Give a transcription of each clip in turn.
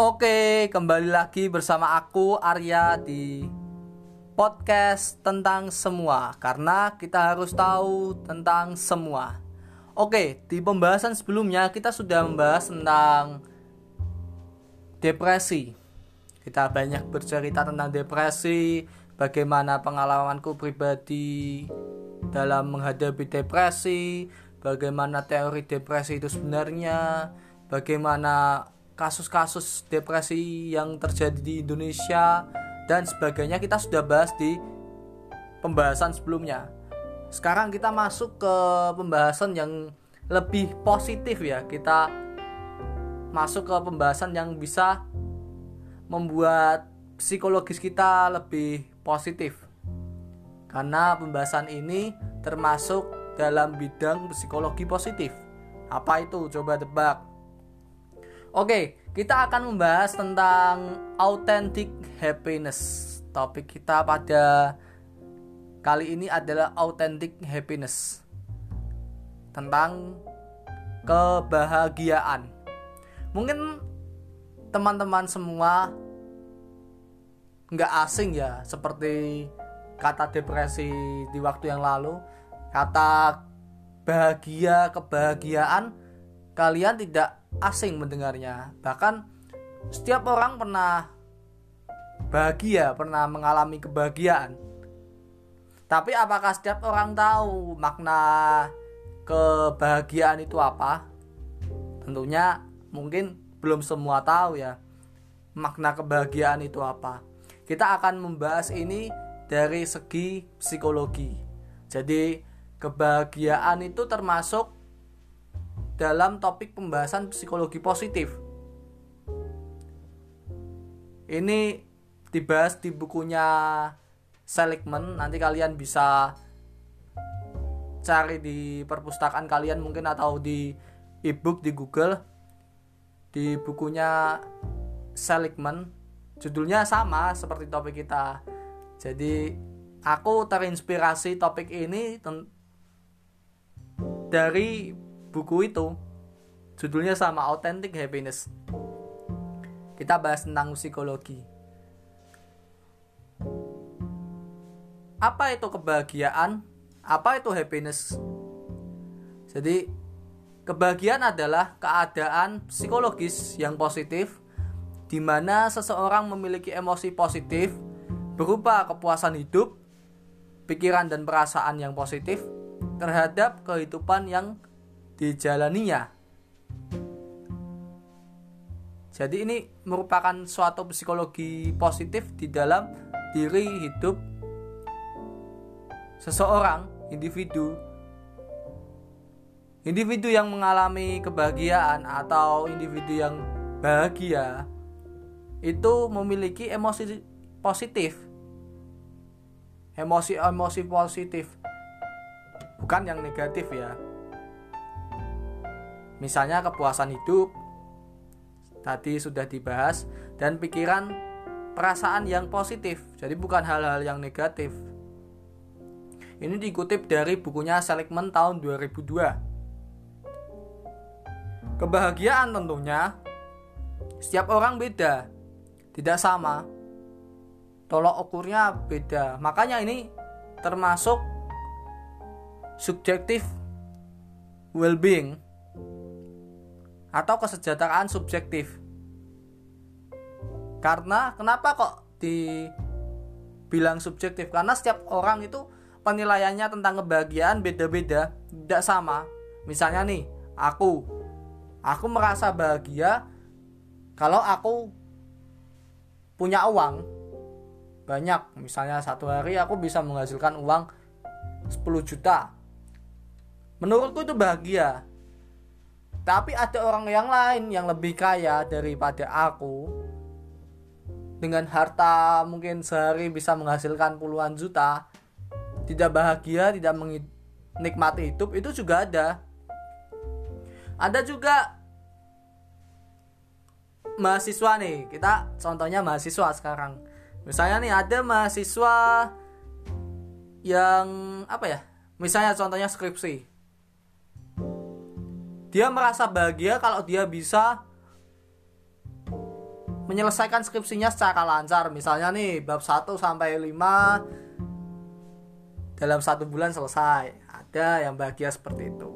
Oke, kembali lagi bersama aku Arya di podcast tentang semua karena kita harus tahu tentang semua. Oke, di pembahasan sebelumnya kita sudah membahas tentang depresi. Kita banyak bercerita tentang depresi, bagaimana pengalamanku pribadi dalam menghadapi depresi, bagaimana teori depresi itu sebenarnya, bagaimana kasus-kasus depresi yang terjadi di Indonesia dan sebagainya kita sudah bahas di pembahasan sebelumnya. Sekarang kita masuk ke pembahasan yang lebih positif ya. Kita masuk ke pembahasan yang bisa membuat psikologis kita lebih positif. Karena pembahasan ini termasuk dalam bidang psikologi positif. Apa itu? Coba tebak. Oke, kita akan membahas tentang authentic happiness. Topik kita pada kali ini adalah authentic happiness. Tentang kebahagiaan. Mungkin teman-teman semua nggak asing ya seperti kata depresi di waktu yang lalu, kata bahagia, kebahagiaan kalian tidak asing mendengarnya. Bahkan setiap orang pernah bahagia, pernah mengalami kebahagiaan. Tapi apakah setiap orang tahu makna kebahagiaan itu apa? Tentunya mungkin belum semua tahu ya makna kebahagiaan itu apa. Kita akan membahas ini dari segi psikologi. Jadi kebahagiaan itu termasuk dalam topik pembahasan psikologi positif. Ini dibahas di bukunya Seligman. Nanti kalian bisa cari di perpustakaan kalian mungkin atau di ebook di Google. Di bukunya Seligman. Judulnya sama seperti topik kita. Jadi aku terinspirasi topik ini dari buku itu judulnya sama Authentic Happiness. Kita bahas tentang psikologi. Apa itu kebahagiaan? Apa itu happiness? Jadi kebahagiaan adalah keadaan psikologis yang positif di mana seseorang memiliki emosi positif berupa kepuasan hidup, pikiran dan perasaan yang positif terhadap kehidupan yang dijalaninya. Jadi ini merupakan suatu psikologi positif di dalam diri hidup seseorang, individu. Individu yang mengalami kebahagiaan atau individu yang bahagia itu memiliki emosi positif. Emosi-emosi positif. Bukan yang negatif ya Misalnya kepuasan hidup tadi sudah dibahas dan pikiran perasaan yang positif. Jadi bukan hal-hal yang negatif. Ini dikutip dari bukunya Seligman tahun 2002. Kebahagiaan tentunya setiap orang beda, tidak sama. Tolok ukurnya beda. Makanya ini termasuk subjektif well-being atau kesejahteraan subjektif. Karena kenapa kok dibilang subjektif? Karena setiap orang itu penilaiannya tentang kebahagiaan beda-beda, tidak sama. Misalnya nih, aku aku merasa bahagia kalau aku punya uang banyak. Misalnya satu hari aku bisa menghasilkan uang 10 juta. Menurutku itu bahagia tapi ada orang yang lain yang lebih kaya daripada aku. Dengan harta mungkin sehari bisa menghasilkan puluhan juta. Tidak bahagia tidak menikmati hidup itu juga ada. Ada juga mahasiswa nih. Kita contohnya mahasiswa sekarang. Misalnya nih ada mahasiswa yang apa ya? Misalnya contohnya skripsi dia merasa bahagia kalau dia bisa menyelesaikan skripsinya secara lancar. Misalnya nih bab 1 sampai 5 dalam satu bulan selesai. Ada yang bahagia seperti itu.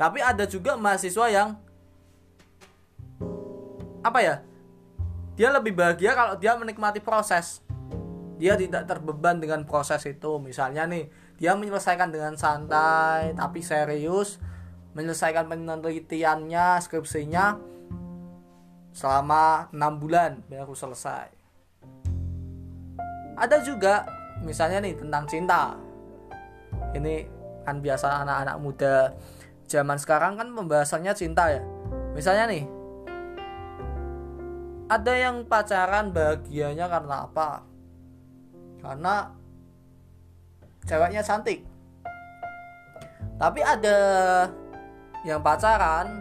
Tapi ada juga mahasiswa yang apa ya dia lebih bahagia kalau dia menikmati proses. Dia tidak terbeban dengan proses itu. Misalnya nih dia menyelesaikan dengan santai tapi serius menyelesaikan penelitiannya skripsinya selama enam bulan baru selesai. Ada juga misalnya nih tentang cinta. Ini kan biasa anak-anak muda zaman sekarang kan pembahasannya cinta ya. Misalnya nih ada yang pacaran bahagianya karena apa? Karena ceweknya cantik. Tapi ada yang pacaran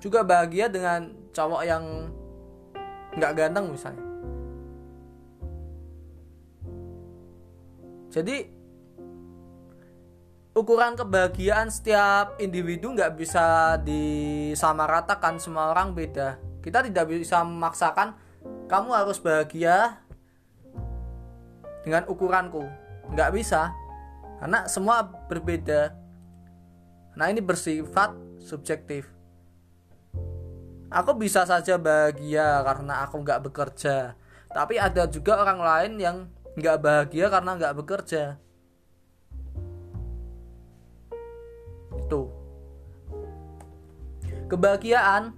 juga bahagia dengan cowok yang nggak ganteng misalnya. Jadi ukuran kebahagiaan setiap individu nggak bisa disamaratakan semua orang beda. Kita tidak bisa memaksakan kamu harus bahagia dengan ukuranku. Nggak bisa karena semua berbeda Nah ini bersifat subjektif. Aku bisa saja bahagia karena aku nggak bekerja. Tapi ada juga orang lain yang nggak bahagia karena nggak bekerja. Itu. Kebahagiaan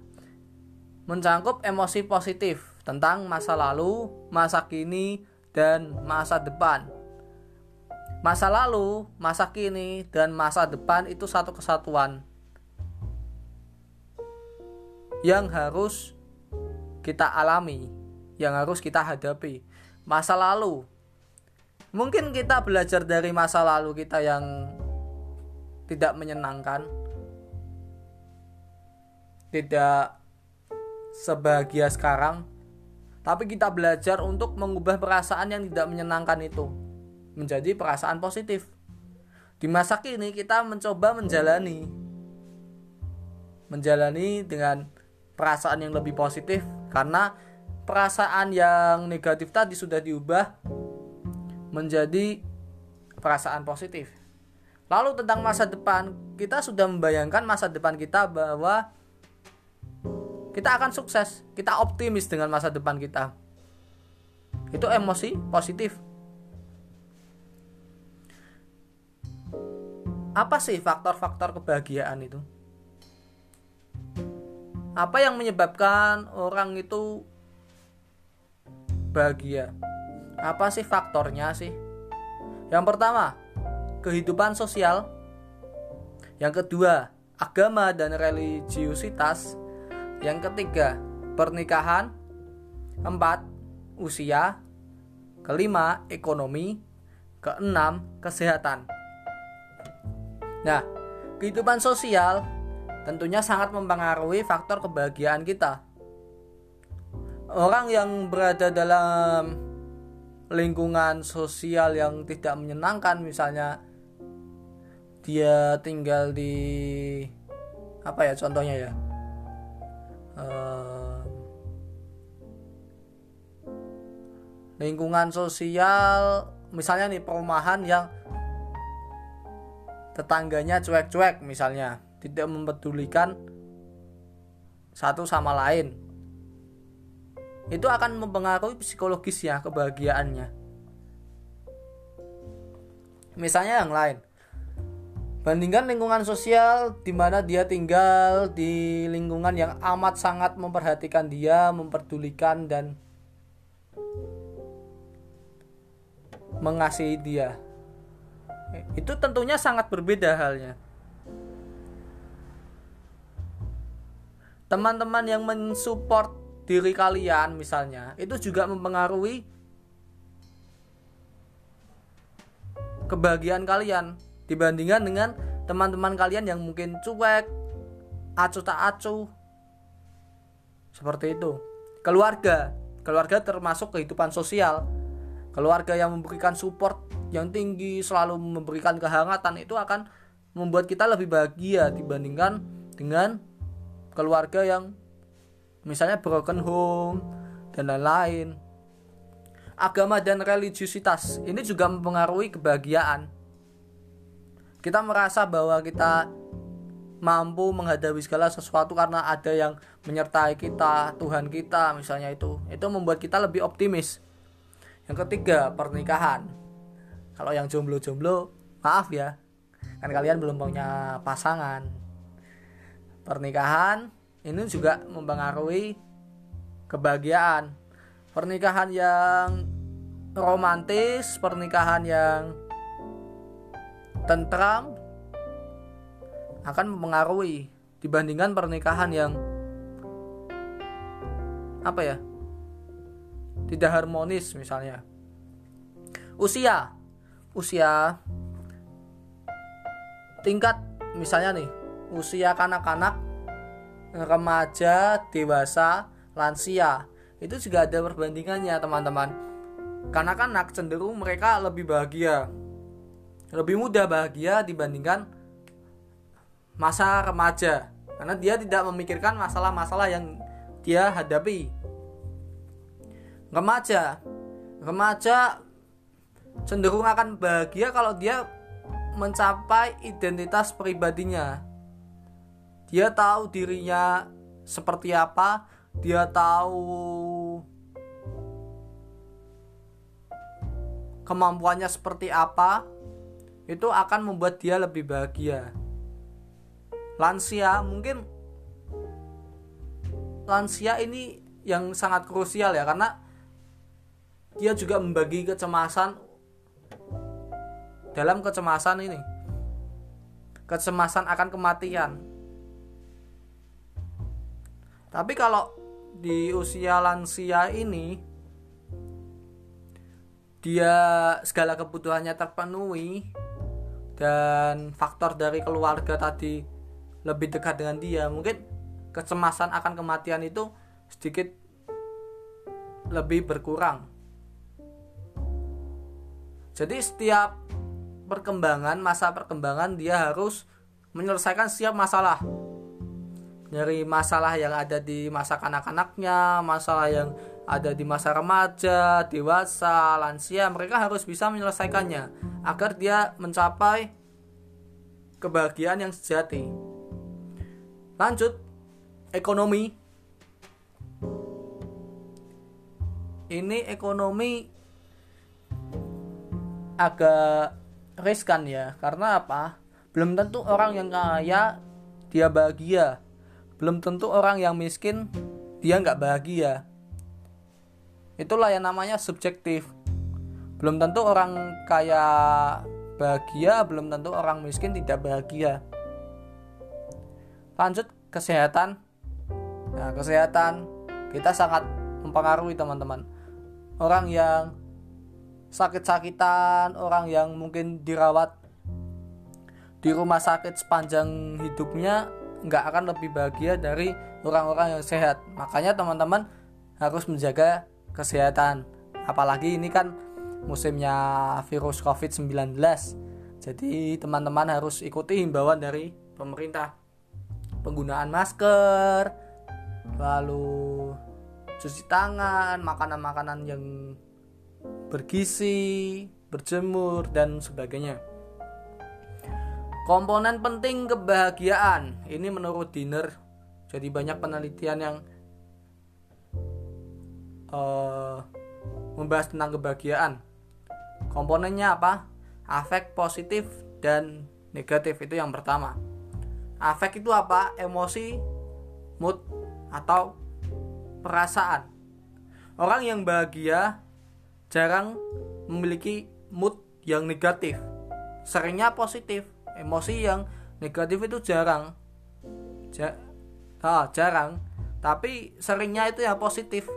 mencangkup emosi positif tentang masa lalu, masa kini, dan masa depan Masa lalu, masa kini, dan masa depan itu satu kesatuan. Yang harus kita alami, yang harus kita hadapi. Masa lalu, mungkin kita belajar dari masa lalu kita yang tidak menyenangkan, tidak sebahagia sekarang, tapi kita belajar untuk mengubah perasaan yang tidak menyenangkan itu menjadi perasaan positif. Di masa kini kita mencoba menjalani menjalani dengan perasaan yang lebih positif karena perasaan yang negatif tadi sudah diubah menjadi perasaan positif. Lalu tentang masa depan, kita sudah membayangkan masa depan kita bahwa kita akan sukses, kita optimis dengan masa depan kita. Itu emosi positif. Apa sih faktor-faktor kebahagiaan itu? Apa yang menyebabkan orang itu bahagia? Apa sih faktornya sih? Yang pertama, kehidupan sosial. Yang kedua, agama dan religiusitas. Yang ketiga, pernikahan. Empat, usia. Kelima, ekonomi. Keenam, kesehatan. Nah, kehidupan sosial tentunya sangat mempengaruhi faktor kebahagiaan kita. Orang yang berada dalam lingkungan sosial yang tidak menyenangkan misalnya dia tinggal di apa ya contohnya ya uh, lingkungan sosial misalnya nih perumahan yang tetangganya cuek-cuek misalnya tidak mempedulikan satu sama lain. Itu akan mempengaruhi psikologisnya kebahagiaannya. Misalnya yang lain. Bandingkan lingkungan sosial di mana dia tinggal di lingkungan yang amat sangat memperhatikan dia memperdulikan dan mengasihi dia itu tentunya sangat berbeda halnya. Teman-teman yang mensupport diri kalian misalnya, itu juga mempengaruhi kebahagiaan kalian dibandingkan dengan teman-teman kalian yang mungkin cuek, acuh tak acuh. Seperti itu. Keluarga, keluarga termasuk kehidupan sosial. Keluarga yang memberikan support yang tinggi selalu memberikan kehangatan itu akan membuat kita lebih bahagia dibandingkan dengan keluarga yang misalnya broken home dan lain-lain agama dan religiusitas ini juga mempengaruhi kebahagiaan kita merasa bahwa kita mampu menghadapi segala sesuatu karena ada yang menyertai kita, Tuhan kita misalnya itu. Itu membuat kita lebih optimis. Yang ketiga, pernikahan. Kalau yang jomblo-jomblo, maaf ya. Kan kalian belum punya pasangan. Pernikahan ini juga mempengaruhi kebahagiaan. Pernikahan yang romantis, pernikahan yang tentram akan mempengaruhi dibandingkan pernikahan yang apa ya tidak harmonis misalnya usia usia tingkat misalnya nih usia kanak-kanak remaja dewasa lansia. Itu juga ada perbandingannya teman-teman. Kanak-kanak cenderung mereka lebih bahagia lebih mudah bahagia dibandingkan masa remaja. Karena dia tidak memikirkan masalah-masalah yang dia hadapi. Remaja remaja cenderung akan bahagia kalau dia mencapai identitas pribadinya dia tahu dirinya seperti apa dia tahu kemampuannya seperti apa itu akan membuat dia lebih bahagia. Lansia mungkin lansia ini yang sangat krusial ya karena dia juga membagi kecemasan dalam kecemasan ini. Kecemasan akan kematian. Tapi kalau di usia lansia ini dia segala kebutuhannya terpenuhi dan faktor dari keluarga tadi lebih dekat dengan dia mungkin kecemasan akan kematian itu sedikit lebih berkurang jadi setiap perkembangan masa perkembangan dia harus menyelesaikan setiap masalah dari masalah yang ada di masa kanak-kanaknya masalah yang ada di masa remaja, dewasa, lansia, mereka harus bisa menyelesaikannya agar dia mencapai kebahagiaan yang sejati. Lanjut, ekonomi. Ini ekonomi agak riskan ya, karena apa? Belum tentu orang yang kaya dia bahagia. Belum tentu orang yang miskin dia nggak bahagia. Itulah yang namanya subjektif. Belum tentu orang kaya bahagia belum tentu orang miskin tidak bahagia. Lanjut kesehatan. Nah kesehatan kita sangat mempengaruhi teman-teman. Orang yang sakit-sakitan orang yang mungkin dirawat di rumah sakit sepanjang hidupnya nggak akan lebih bahagia dari orang-orang yang sehat. Makanya teman-teman harus menjaga kesehatan. Apalagi ini kan musimnya virus COVID-19 jadi teman-teman harus ikuti himbauan dari pemerintah. Penggunaan masker lalu cuci tangan makanan-makanan yang bergizi berjemur dan sebagainya komponen penting kebahagiaan ini menurut Dinner jadi banyak penelitian yang uh, membahas tentang kebahagiaan. Komponennya apa? Afek positif dan negatif itu yang pertama. Afek itu apa? Emosi, mood atau perasaan. Orang yang bahagia jarang memiliki mood yang negatif. Seringnya positif. Emosi yang negatif itu jarang. Ja ah, jarang. Tapi seringnya itu yang positif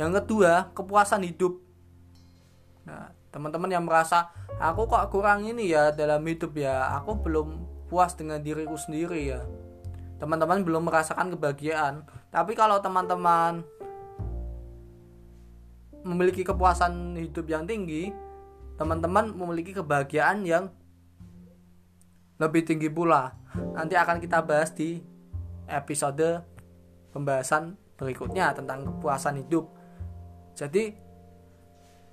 yang kedua kepuasan hidup nah teman-teman yang merasa aku kok kurang ini ya dalam hidup ya aku belum puas dengan diriku sendiri ya teman-teman belum merasakan kebahagiaan tapi kalau teman-teman memiliki kepuasan hidup yang tinggi teman-teman memiliki kebahagiaan yang lebih tinggi pula nanti akan kita bahas di episode pembahasan berikutnya tentang kepuasan hidup. Jadi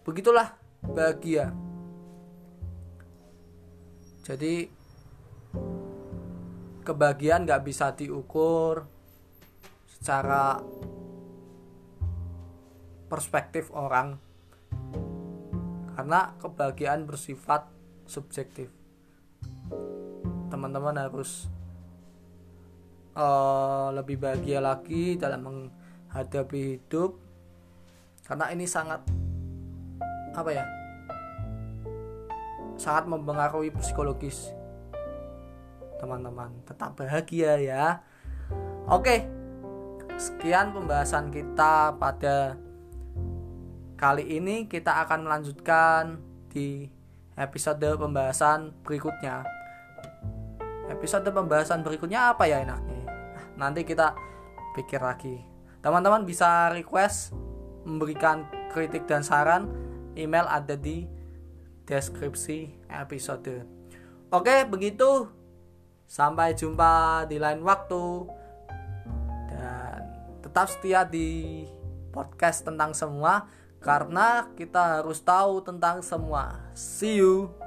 begitulah bahagia. Jadi kebahagiaan nggak bisa diukur secara perspektif orang. Karena kebahagiaan bersifat subjektif. Teman-teman harus uh, lebih bahagia lagi dalam menghadapi hidup. Karena ini sangat apa ya sangat mempengaruhi psikologis teman-teman. Tetap bahagia ya. Oke sekian pembahasan kita pada kali ini kita akan melanjutkan di episode pembahasan berikutnya. Episode pembahasan berikutnya apa ya enaknya? Nanti kita pikir lagi. Teman-teman bisa request memberikan kritik dan saran email ada di deskripsi episode. Oke begitu. Sampai jumpa di lain waktu. Dan tetap setia di podcast tentang semua karena kita harus tahu tentang semua. See you.